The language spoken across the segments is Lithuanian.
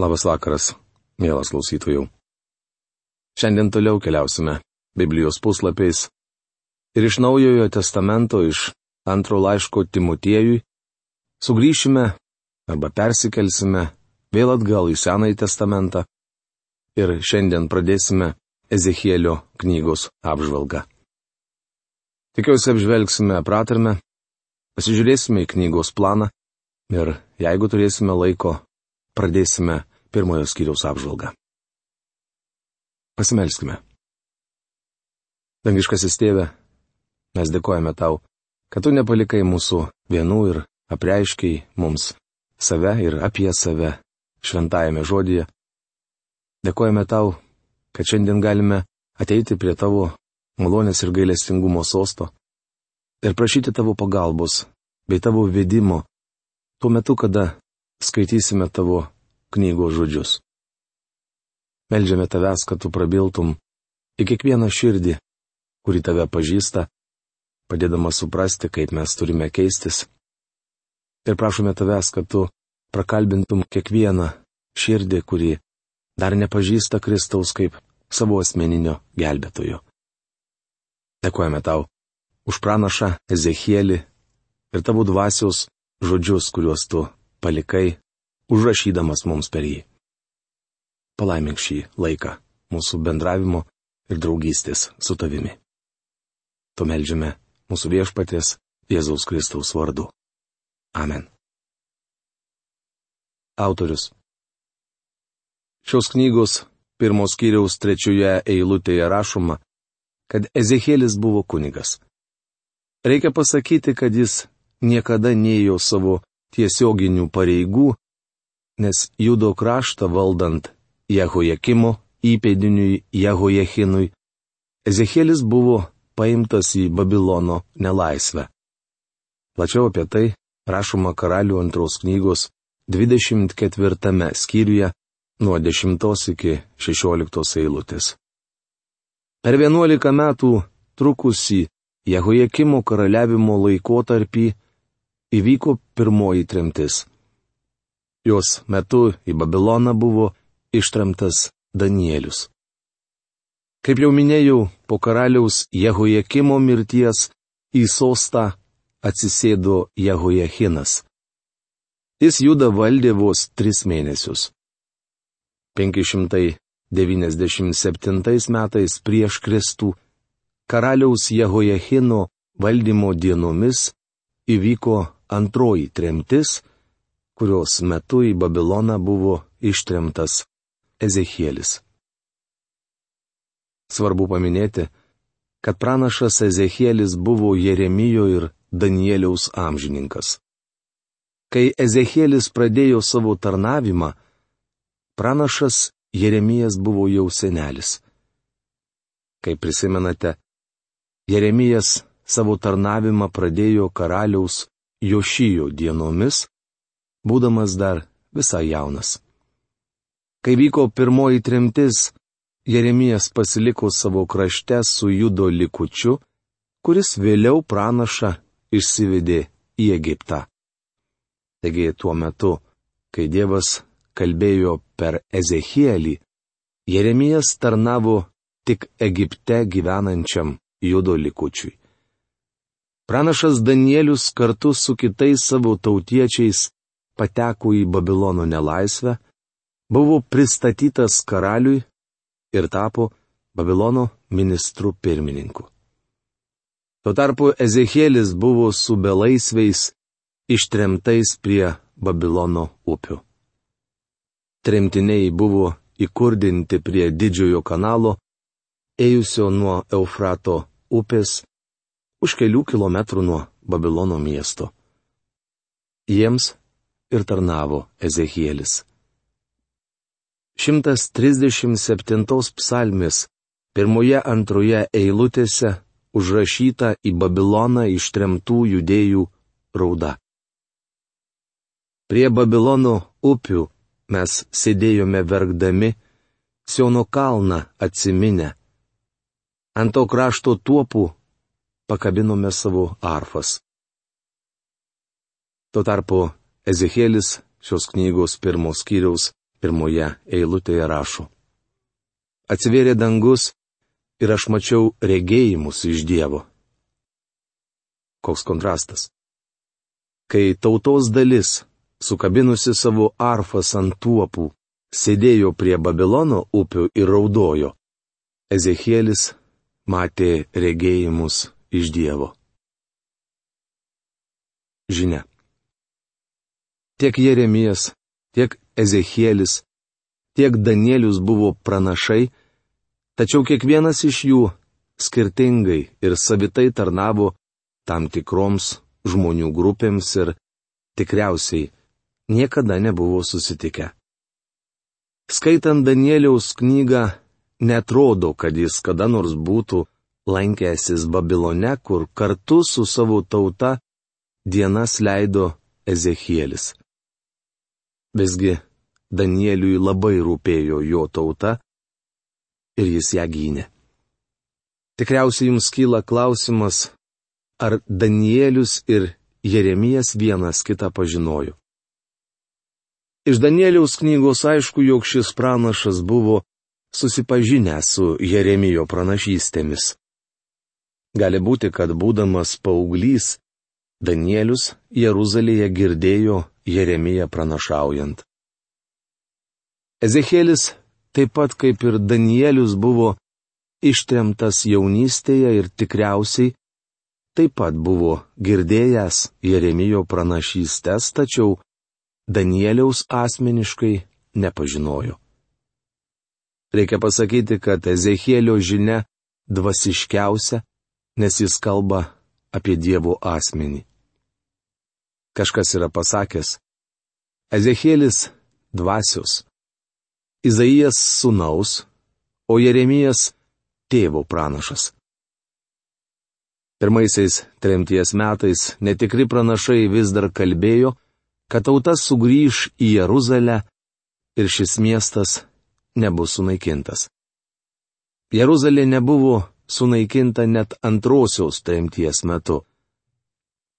Labas vakaras, mielas klausytojų. Šiandien toliau keliausime Biblijos puslapiais ir iš Naujojo testamento, iš antro laiško Timotiejui, sugrįšime arba persikelsime vėl atgal į Senąjį testamentą ir šiandien pradėsime Ezechielio knygos apžvalgą. Tikiuosi apžvelgsime pratarmę, pasižiūrėsime į knygos planą ir jeigu turėsime laiko, pradėsime pirmojo skyriaus apžvalgą. Pasimelskime. Dangiškasis tėve, mes dėkojame tau, kad tu nepalikai mūsų vienų ir apreiškiai mums save ir apie save šventajame žodyje. Dėkojame tau, kad šiandien galime ateiti prie tavo malonės ir gailestingumo sosto ir prašyti tavo pagalbos bei tavo vedimo tuo metu, kada skaitysime tavo knygos žodžius. Meldžiame tavęs, kad tu prabiltum į kiekvieną širdį, kuri tave pažįsta, padėdama suprasti, kaip mes turime keistis. Ir prašome tavęs, kad tu prakalbintum kiekvieną širdį, kuri dar nepažįsta Kristaus kaip savo asmeninio gelbėtojo. Dėkojame tau už pranašą Ezechielį ir tavo dvasios žodžius, kuriuos tu palikai užrašydamas mums per jį. Palaimink šį laiką mūsų bendravimo ir draugystės su tavimi. To melžiame mūsų viešpatės Jėzaus Kristaus vardu. Amen. Autorius. Šios knygos pirmos kiriaus trečioje eilutėje rašoma, kad Ezekėlis buvo kunigas. Reikia pasakyti, kad jis niekada neėjo savo tiesioginių pareigų nes judo kraštą valdant Jehojakimo įpėdiniui Jehojachinui, Ezekėlis buvo paimtas į Babilono nelaisvę. Plačiau apie tai rašoma karalių antros knygos 24 skyriuje nuo 10 iki 16 eilutės. Per 11 metų trukusį Jehojakimo karaliavimo laikotarpį įvyko pirmoji tremtis. Jos metu į Babiloną buvo ištramtas Danielius. Kaip jau minėjau, po karaliaus Jehojakimo mirties į sostą atsisėdo Jehojakinas. Jis juda valdė vos tris mėnesius. 597 metais prieš Kristų karaliaus Jehojakino valdymo dienomis įvyko antroji tremtis, kurios metu į Babiloną buvo ištremtas Ezekielis. Svarbu paminėti, kad pranašas Ezekielis buvo Jeremijo ir Danieliaus amžininkas. Kai Ezekielis pradėjo savo tarnavimą, pranašas Jeremijas buvo jau senelis. Kaip prisimenate, Jeremijas savo tarnavimą pradėjo karaliaus Jošijo dienomis, būdamas dar visai jaunas. Kai vyko pirmoji trimtis, Jeremijas pasiliko savo krašte su judo likučiu, kuris vėliau pranašą išsivedė į Egiptą. Taigi tuo metu, kai Dievas kalbėjo per Ezechielį, Jeremijas tarnavo tik Egipte gyvenančiam judo likučiui. Pranašas Danielius kartu su kitais savo tautiečiais pateko į Babilono nelaisvę, buvo pristatytas karaliui ir tapo Babilono ministru pirmininku. Tuo tarpu Ezekielis buvo su belaisviais ištremtais prie Babilono upių. Tremtiniai buvo įkurdinti prie didžiojo kanalo, ėjusio nuo Eufrato upės, už kelių kilometrų nuo Babilono miesto. Jiems ir tarnavo Ezekielis. 137 psalmis pirmoje antroje eilutėse užrašyta į Babiloną ištremtų judėjų rauda. Prie Babilono upių mes sėdėjome verkdami, Siono kalną atsiminę. Ant to krašto tuopų pakabinome savo arfas. Tuo tarpu Ezekėlis šios knygos pirmos skyriaus pirmoje eilutėje rašo. Atsivėrė dangus ir aš mačiau regėjimus iš Dievo. Koks kontrastas. Kai tautos dalis, sukabinusi savo arfas ant tuopų, sėdėjo prie Babilono upių ir raudojo, Ezekielis matė regėjimus iš Dievo. Žinia. Tiek Jeremijas, tiek Ezekielis, tiek Danielius buvo pranašai, tačiau kiekvienas iš jų skirtingai ir savitai tarnavo tam tikroms žmonių grupėms ir tikriausiai niekada nebuvo susitikę. Skaitant Danieliaus knygą, netrodo, kad jis kada nors būtų lankęsis Babilone, kur kartu su savo tauta dienas leido Ezekielis. Visgi Danieliui labai rūpėjo jo tauta ir jis ją gynė. Tikriausiai jums kyla klausimas, ar Danielius ir Jeremijas vienas kitą pažinojo. Iš Danieliaus knygos aišku, jog šis pranašas buvo susipažinęs su Jeremijo pranašystėmis. Gali būti, kad būdamas paauglys, Danielius Jeruzalėje girdėjo Jeremiją pranašaujant. Ezekėlis taip pat kaip ir Danielius buvo ištremtas jaunystėje ir tikriausiai taip pat buvo girdėjęs Jeremijo pranašystės, tačiau Danieliaus asmeniškai nepažinojo. Reikia pasakyti, kad Ezekėlio žinia dvasiškiausia, nes jis kalba apie Dievo asmenį. Kažkas yra pasakęs. Ezekėlis dvasios. Izaijas sunaus, o Jeremijas tėvo pranašas. Pirmaisiais tremties metais netikri pranašai vis dar kalbėjo, kad tautas sugrįž į Jeruzalę ir šis miestas nebus sunaikintas. Jeruzalė nebuvo sunaikinta net antrosios tremties metu.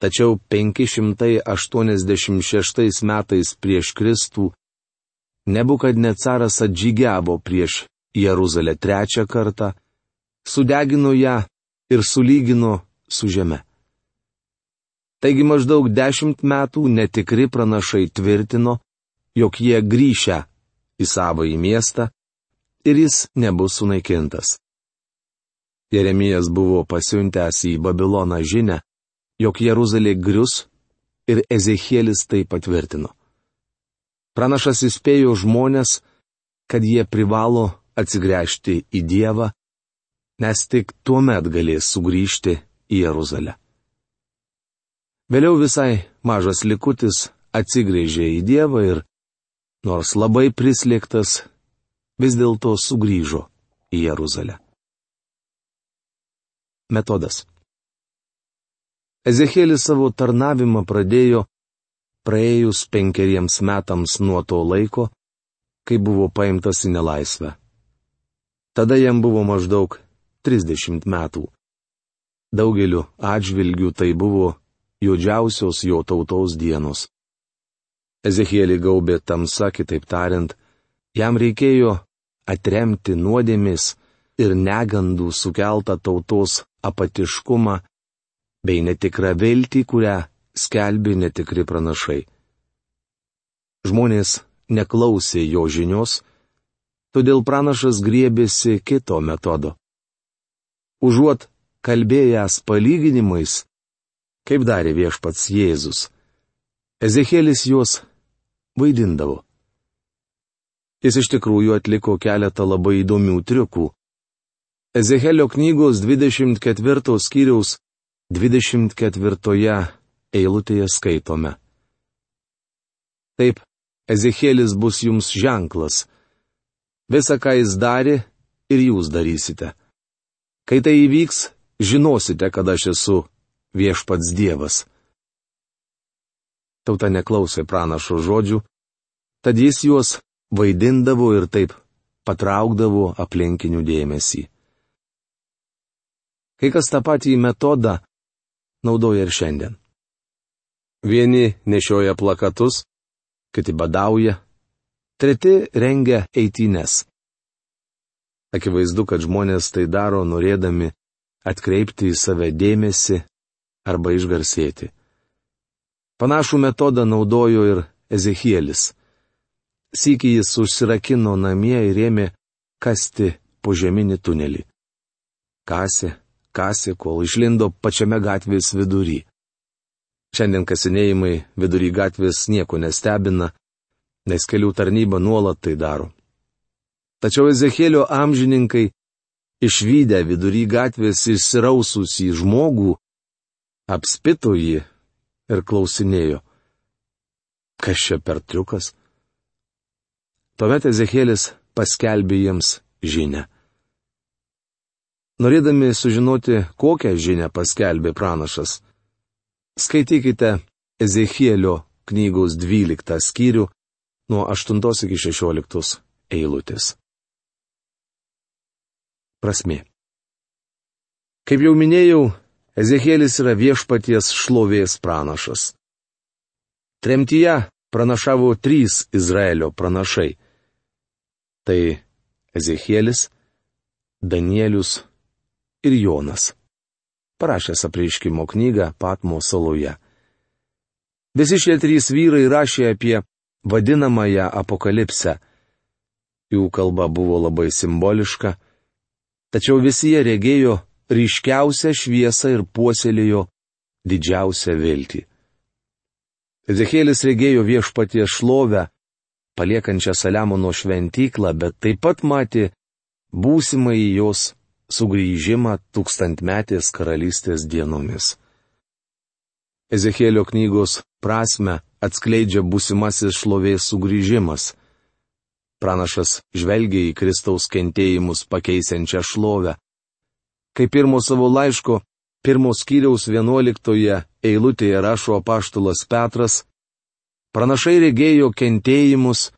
Tačiau 586 metais prieš Kristų Nebukadnecaras atžygiavo prieš Jeruzalę trečią kartą, sudegino ją ir sulygino su žeme. Taigi maždaug dešimt metų netikri pranašai tvirtino, jog jie grįšia į savo į miestą ir jis nebus sunaikintas. Jeremijas buvo pasiuntęs į Babiloną žinę, jog Jeruzalė grius ir Ezekielis tai patvirtino. Pranašas įspėjo žmonės, kad jie privalo atsigręžti į Dievą, nes tik tuo met galės sugrįžti į Jeruzalę. Vėliau visai mažas likutis atsigrėžė į Dievą ir, nors labai prislėgtas, vis dėlto sugrįžo į Jeruzalę. Metodas. Ezekėlis savo tarnavimą pradėjo praėjus penkeriems metams nuo to laiko, kai buvo paimtas į nelaisvę. Tada jam buvo maždaug 30 metų. Daugeliu atžvilgių tai buvo juodžiausios jo tautos dienos. Ezekėlį gaubė tamsa, kitaip tariant, jam reikėjo atremti nuodėmis ir negandų sukeltą tautos apatiškumą bei netikrą viltį, kurią skelbi netikri pranašai. Žmonės neklausė jo žinios, todėl pranašas griebėsi kito metodo. Užuot kalbėjęs palyginimais, kaip darė viešpats Jėzus, Ezekėlis juos vaidindavo. Jis iš tikrųjų atliko keletą labai įdomių triukų. Ezekelio knygos 24 skyriaus 24 eilutėje skaitome. Taip, Ezekėlis bus jums ženklas. Visa, ką jis darė, ir jūs darysite. Kai tai įvyks, žinosite, kad aš esu viešpats Dievas. Tauta neklausė pranašo žodžių, tad jis juos vaidindavo ir taip patraukdavo aplinkinių dėmesį. Kai kas tą patį metodą naudoja ir šiandien. Vieni nešioja plakatus, kiti badauja, treti rengia eitines. Akivaizdu, kad žmonės tai daro norėdami atkreipti į save dėmesį arba išgarsėti. Panašų metodą naudojo ir Ezekielis. Sykį jis užsirakino namie ir ėmė kasti požeminį tunelį. Kasė, kasė, kol išlindo pačiame gatvės vidury. Šiandien kasinėjimai vidury gatvės nieko nestebina, nes kelių tarnyba nuolat tai daro. Tačiau Ezekėlio amžininkai, išvykę vidury gatvės įsiraususį žmogų, apspito jį ir klausinėjo. Kas čia per triukas? Tuomet Ezekėlis paskelbė jiems žinę. Norėdami sužinoti, kokią žinę paskelbė pranašas, skaitykite Ezekėlio knygos 12 skyrių nuo 8 iki 16 eilutės prasme. Kaip jau minėjau, Ezekėlis yra viešpaties šlovės pranašas. Tremtyje pranašavo trys Izraelio pranašai. Tai Ezekėlis, Danielius ir Jonas. Parašęs apreiškimo knygą Patmo saloje. Visi šie trys vyrai rašė apie vadinamąją apokalipsę. Jų kalba buvo labai simboliška Tačiau visi jie regėjo ryškiausią šviesą ir puoselėjo didžiausią viltį. Ezekėlis regėjo viešpaties šlovę, paliekančią Saliamono šventyklą, bet taip pat matė būsimą į jos sugrįžimą tūkstantmetės karalystės dienomis. Ezekėlio knygos prasme atskleidžia būsimasis šlovės sugrįžimas. Pranašas žvelgia į Kristaus kentėjimus pakeisiančią šlovę. Kaip pirmo savo laiško, pirmo skyriaus vienuoliktoje eilutėje rašo apaštulas Petras, pranašai regėjo kentėjimus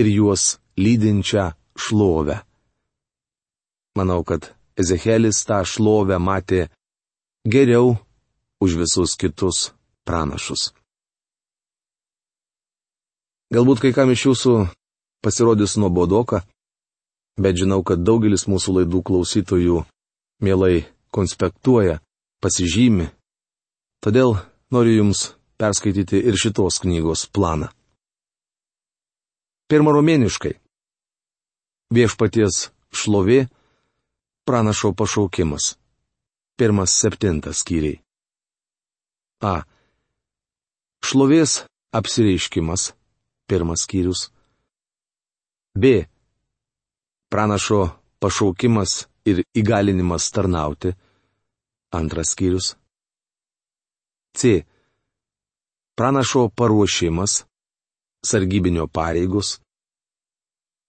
ir juos lydinčią šlovę. Manau, kad Ezechelis tą šlovę matė geriau už visus kitus pranašus. Galbūt kai kam iš jūsų pasirodys nuobodoka, bet žinau, kad daugelis mūsų laidų klausytojų mielai konspektuoja, pasižymi. Todėl noriu Jums perskaityti ir šitos knygos planą. Pirma romėniškai. Viešpaties šlovė, pranašo pašaukimas. Pirmas septintas skyriai. A. Šlovės apsireiškimas. Pirmas skyrius. B. Pranašo pašaukimas ir įgalinimas tarnauti. Antras skyrius. C. Pranašo paruošimas. Sargybinio pareigos.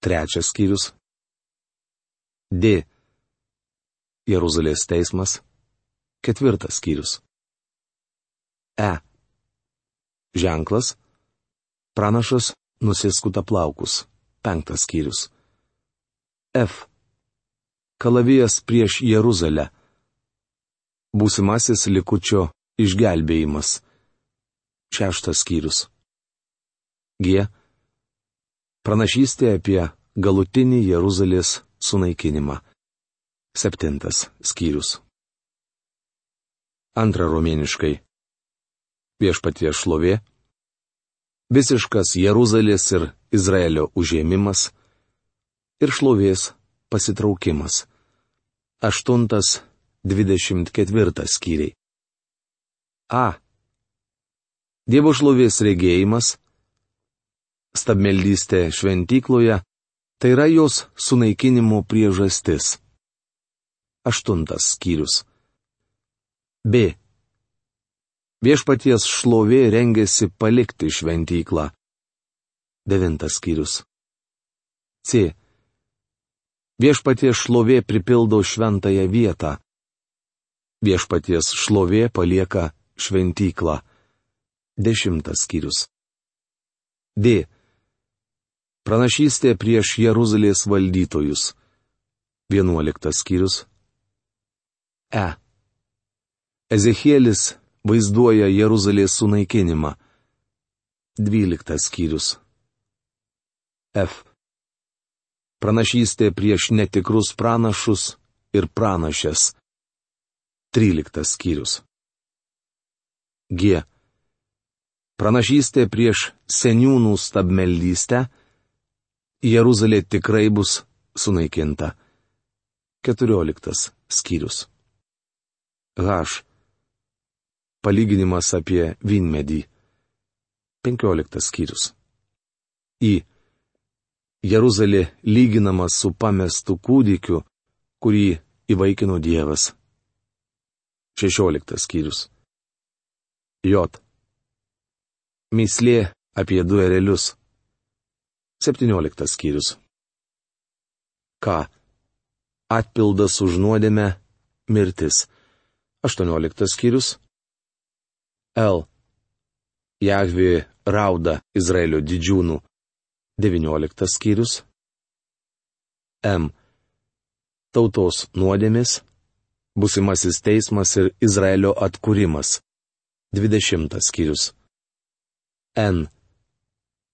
Trečias skyrius. D. Jeruzalės teismas. Ketvirtas skyrius. E. Ženklas. Pranašas nusiskuta plaukus. Penktas skyrius. F. Kalavijas prieš Jeruzalę. Būsimasis likučio išgelbėjimas. Šeštas skyrius. G. Pranašystė apie galutinį Jeruzalės sunaikinimą. Septintas skyrius. Antra romėniškai. Viešpatie šlovė visiškas Jeruzalės ir Izraelio užėmimas ir šlovės pasitraukimas. 8.24 skyriai. A. Dievo šlovės regėjimas, stabmeldystė šventykloje, tai yra jos sunaikinimo priežastis. Aštuntas skyrius. B. Viešpaties šlovė rengėsi palikti šventyklą. Devintas skyrius. C. Viešpaties šlovė pripildo šventąją vietą. Viešpaties šlovė palieka šventyklą. Dešimtas skyrius. D. Pranašystė prieš Jeruzalės valdytojus. Vienuoliktas skyrius. E. Ezekielis vaizduoja Jeruzalės sunaikinimą. 12 skyrius. F. Pranašystė prieš netikrus pranašus ir pranašės. 13 skyrius. G. Pranašystė prieš seniūnų stabmeldystę. Jeruzalė tikrai bus sunaikinta. 14 skyrius. H. Palyginimas apie vynmedį. 15 skyrius. Į. Jeruzalė lyginamas su pamestu kūdikiu, kurį įvaikino Dievas. 16 skyrius. J. Mislė apie du erelius. 17 skyrius. K. Atpildas už nuodėmę - mirtis. 18 skyrius. L. Jahvi rauda Izraelio didžiūnų. 19 skyrius. M. Tautos nuodėmis busimasis teismas ir Izraelio atkūrimas. 20 skyrius. N.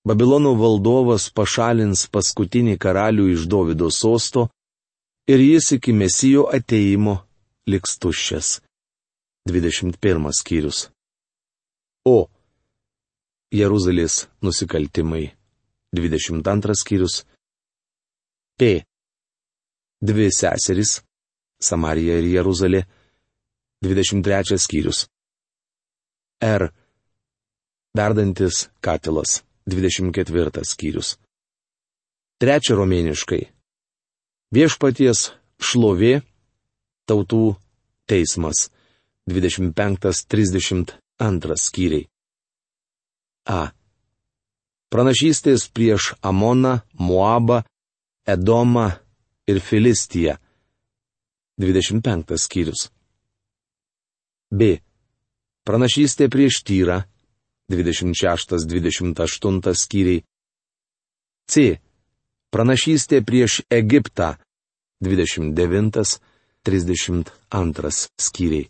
Babilono valdovas pašalins paskutinį karalių iš Davido sosto ir jis iki mesijo ateimo liks tuščias. 21 skyrius. O. Jeruzalės nusikaltimai. 22 skyrius. P. Dvi seserys Samarija ir Jeruzalė. 23 skyrius. R. Verdantis katilas. 24 skyrius. Trečia romėniškai. Viešpaties šlovė, tautų teismas. 25-32 skyriai. A. Pranašystės prieš Amoną, Moabą, Edomą ir Filistiją. 25 skyrius. B. Pranašystė prieš tyrą. 26-28 skyriai. C. Pranašystė prieš Egiptą. 29-32 skyriai.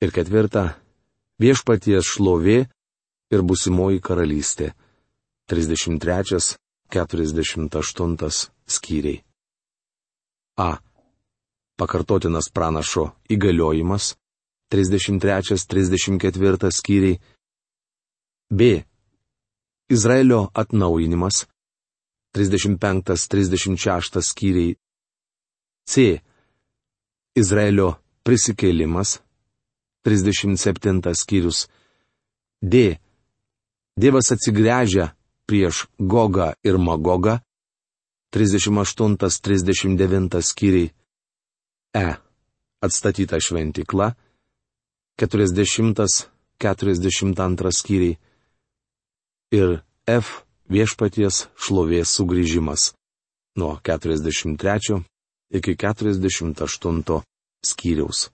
Ir ketvirta. Viešpaties šlovė ir busimoji karalystė. 33-48 skyriai. A pakartotinas pranašo įgaliojimas 33-34 skyriai. B. Izraelio atnaujinimas 35-36 skyriai. C. Izraelio prisikėlimas 37 skyrius. D. Dievas atsigręžia prieš Gogą ir Magogą 38-39 skyriai. E. Atstatyta šventikla. 40-42 skyriai. Ir F. Viešpaties šlovės sugrįžimas. Nuo 43 iki 48 skyriaus.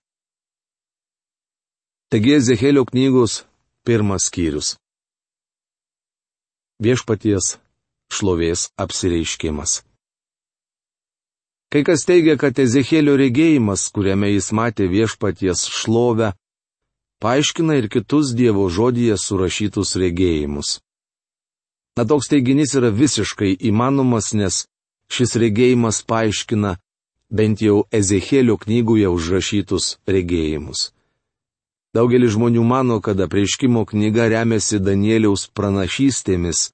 Taigi Ezehelio knygos pirmas skyrius. Viešpaties šlovės apsireiškimas. Kai kas teigia, kad Ezekėlio regėjimas, kuriame jis matė viešpaties šlovę, paaiškina ir kitus Dievo žodyje surašytus regėjimus. Na toks teiginys yra visiškai įmanomas, nes šis regėjimas paaiškina bent jau Ezekėlio knygoje užrašytus regėjimus. Daugelis žmonių mano, kad apreiškimo knyga remiasi Danieliaus pranašystėmis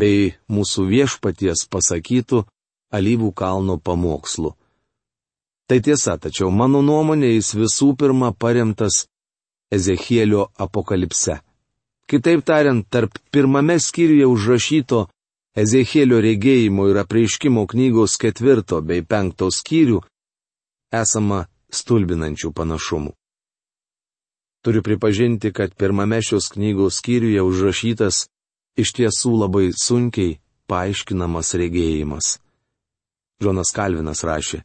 bei mūsų viešpaties pasakytų alyvų kalno pamokslu. Tai tiesa, tačiau mano nuomonė jis visų pirma paremtas Ezechielio apokalipse. Kitaip tariant, tarp pirmame skyriuje užrašyto Ezechielio regėjimo ir apreiškimo knygos ketvirto bei penkto skyrių esama stulbinančių panašumų. Turiu pripažinti, kad pirmame šios knygos skyriuje užrašytas iš tiesų labai sunkiai paaiškinamas regėjimas. Džonas Kalvinas rašė.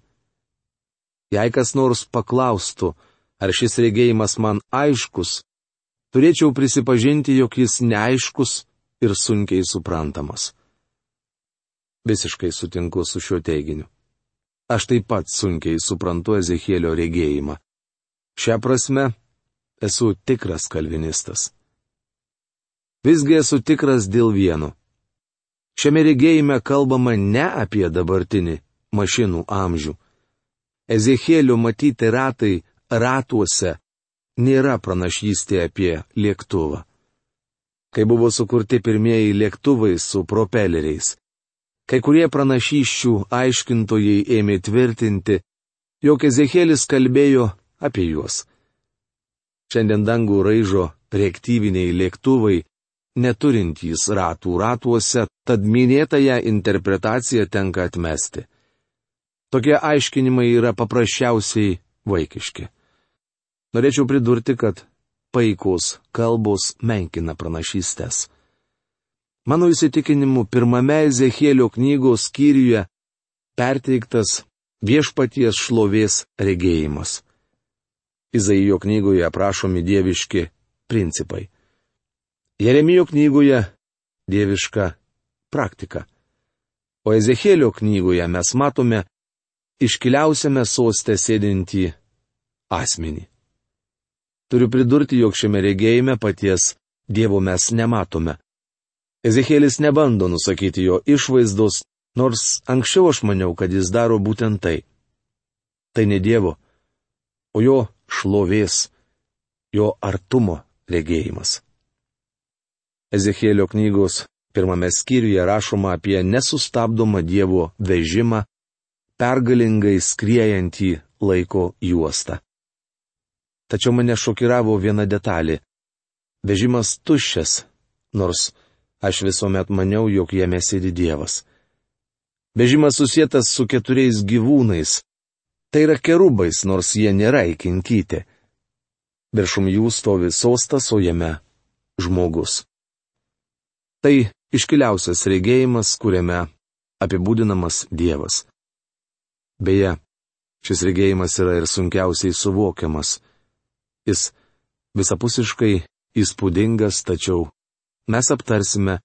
Jei kas nors paklaustų, ar šis regėjimas man aiškus, turėčiau prisipažinti, jog jis neaiškus ir sunkiai suprantamas. Visiškai sutinku su šiuo teiginiu. Aš taip pat sunkiai suprantu Ezekėlio regėjimą. Šią prasme esu tikras kalvinistas. Visgi esu tikras dėl vieno. Šiame regėjime kalbama ne apie dabartinį mašinų amžių. Ezekėlio matyti ratai ratuose nėra pranašystė apie lėktuvą. Kai buvo sukurti pirmieji lėktuvai su propeleriais, kai kurie pranašyščių aiškintojai ėmė tvirtinti, jog Ezekėlis kalbėjo apie juos. Šiandien dangų raižo reaktyviniai lėktuvai, neturintys ratų ratuose, tad minėtąją interpretaciją tenka atmesti. Tokie aiškinimai yra paprasčiausiai vaikiški. Norėčiau pridurti, kad paikos kalbos menkina pranašystės. Mano įsitikinimu, pirmame Ezekėlio knygos skyriuje perteiktas viešpaties šlovės regėjimas. Izaijo knygoje aprašomi dieviški principai. Jeremijo knygoje dieviška praktika. O Ezekėlio knygoje mes matome iškiliausiame sostė sėdintį asmenį. Turiu pridurti, jog šiame regėjime paties Dievo mes nematome. Ezekėlis nebando nusakyti jo išvaizdos, nors anksčiau aš maniau, kad jis daro būtent tai. Tai ne Dievo, o jo šlovės, jo artumo regėjimas. Ezekėlio knygos pirmame skyriuje rašoma apie nesustabdomą Dievo vežimą, pergalingai skriejantį laiko juostą. Tačiau mane šokiravo viena detalė. Vežimas tuščias, nors aš visuomet maniau, jog jame sėdi Dievas. Vežimas susijęs su keturiais gyvūnais. Tai yra kerubais, nors jie nėra įkinkyti. Viršum jų stovi sostas, o jame žmogus. Tai iškiliausias regėjimas, kuriame apibūdinamas Dievas. Beje, šis regėjimas yra ir sunkiausiai suvokiamas. Jis visapusiškai įspūdingas, tačiau mes aptarsime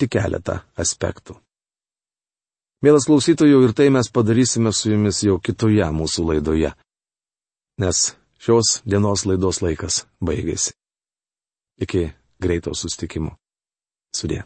tik keletą aspektų. Mielas klausytojų, ir tai mes padarysime su jumis jau kitoje mūsų laidoje. Nes šios dienos laidos laikas baigėsi. Iki greito sustikimo. Sudė.